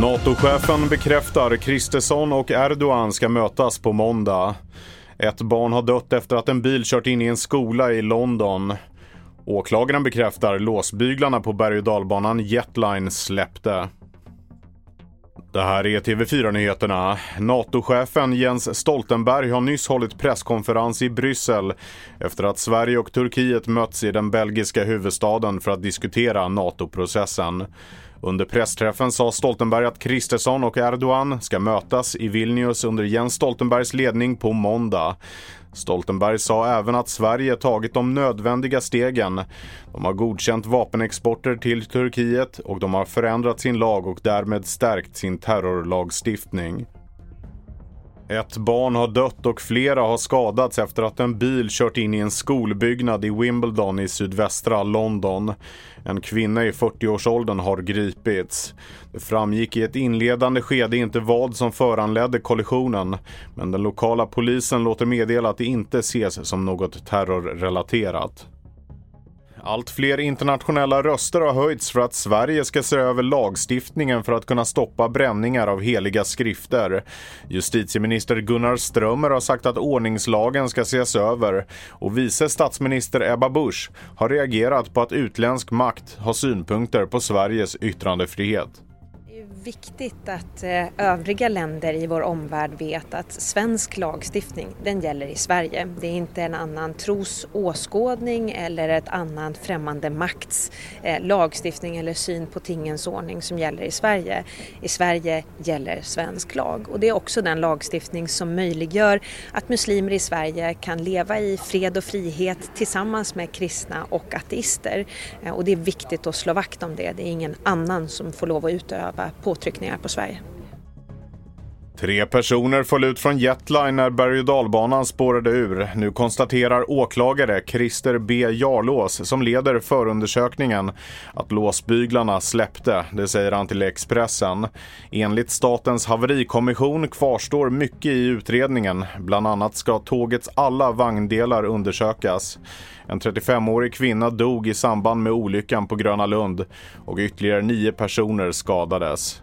NATO-chefen bekräftar Kristersson och Erdogan ska mötas på måndag. Ett barn har dött efter att en bil kört in i en skola i London. Åklagaren bekräftar låsbyglarna på berg och dalbanan Jetline släppte. Det här är TV4-nyheterna. NATO-chefen Jens Stoltenberg har nyss hållit presskonferens i Bryssel efter att Sverige och Turkiet mötts i den belgiska huvudstaden för att diskutera NATO-processen. Under pressträffen sa Stoltenberg att Kristersson och Erdogan ska mötas i Vilnius under Jens Stoltenbergs ledning på måndag. Stoltenberg sa även att Sverige tagit de nödvändiga stegen. De har godkänt vapenexporter till Turkiet och de har förändrat sin lag och därmed stärkt sin terrorlagstiftning. Ett barn har dött och flera har skadats efter att en bil kört in i en skolbyggnad i Wimbledon i sydvästra London. En kvinna i 40-årsåldern har gripits. Det framgick i ett inledande skede inte vad som föranledde kollisionen men den lokala polisen låter meddela att det inte ses som något terrorrelaterat. Allt fler internationella röster har höjts för att Sverige ska se över lagstiftningen för att kunna stoppa bränningar av heliga skrifter. Justitieminister Gunnar Strömmer har sagt att ordningslagen ska ses över och vice statsminister Ebba Busch har reagerat på att utländsk makt har synpunkter på Sveriges yttrandefrihet det är viktigt att eh, övriga länder i vår omvärld vet att svensk lagstiftning, den gäller i Sverige. Det är inte en annan tros åskådning eller ett annan främmande makts eh, lagstiftning eller syn på tingens ordning som gäller i Sverige. I Sverige gäller svensk lag och det är också den lagstiftning som möjliggör att muslimer i Sverige kan leva i fred och frihet tillsammans med kristna och ateister. Eh, och det är viktigt att slå vakt om det. Det är ingen annan som får lov att utöva påtryckningar på Sverige. Tre personer föll ut från Jetline när berg och dalbanan spårade ur. Nu konstaterar åklagare Christer B Jarlås, som leder förundersökningen, att låsbyglarna släppte. Det säger han till Expressen. Enligt Statens haverikommission kvarstår mycket i utredningen. Bland annat ska tågets alla vagndelar undersökas. En 35-årig kvinna dog i samband med olyckan på Gröna Lund och ytterligare nio personer skadades.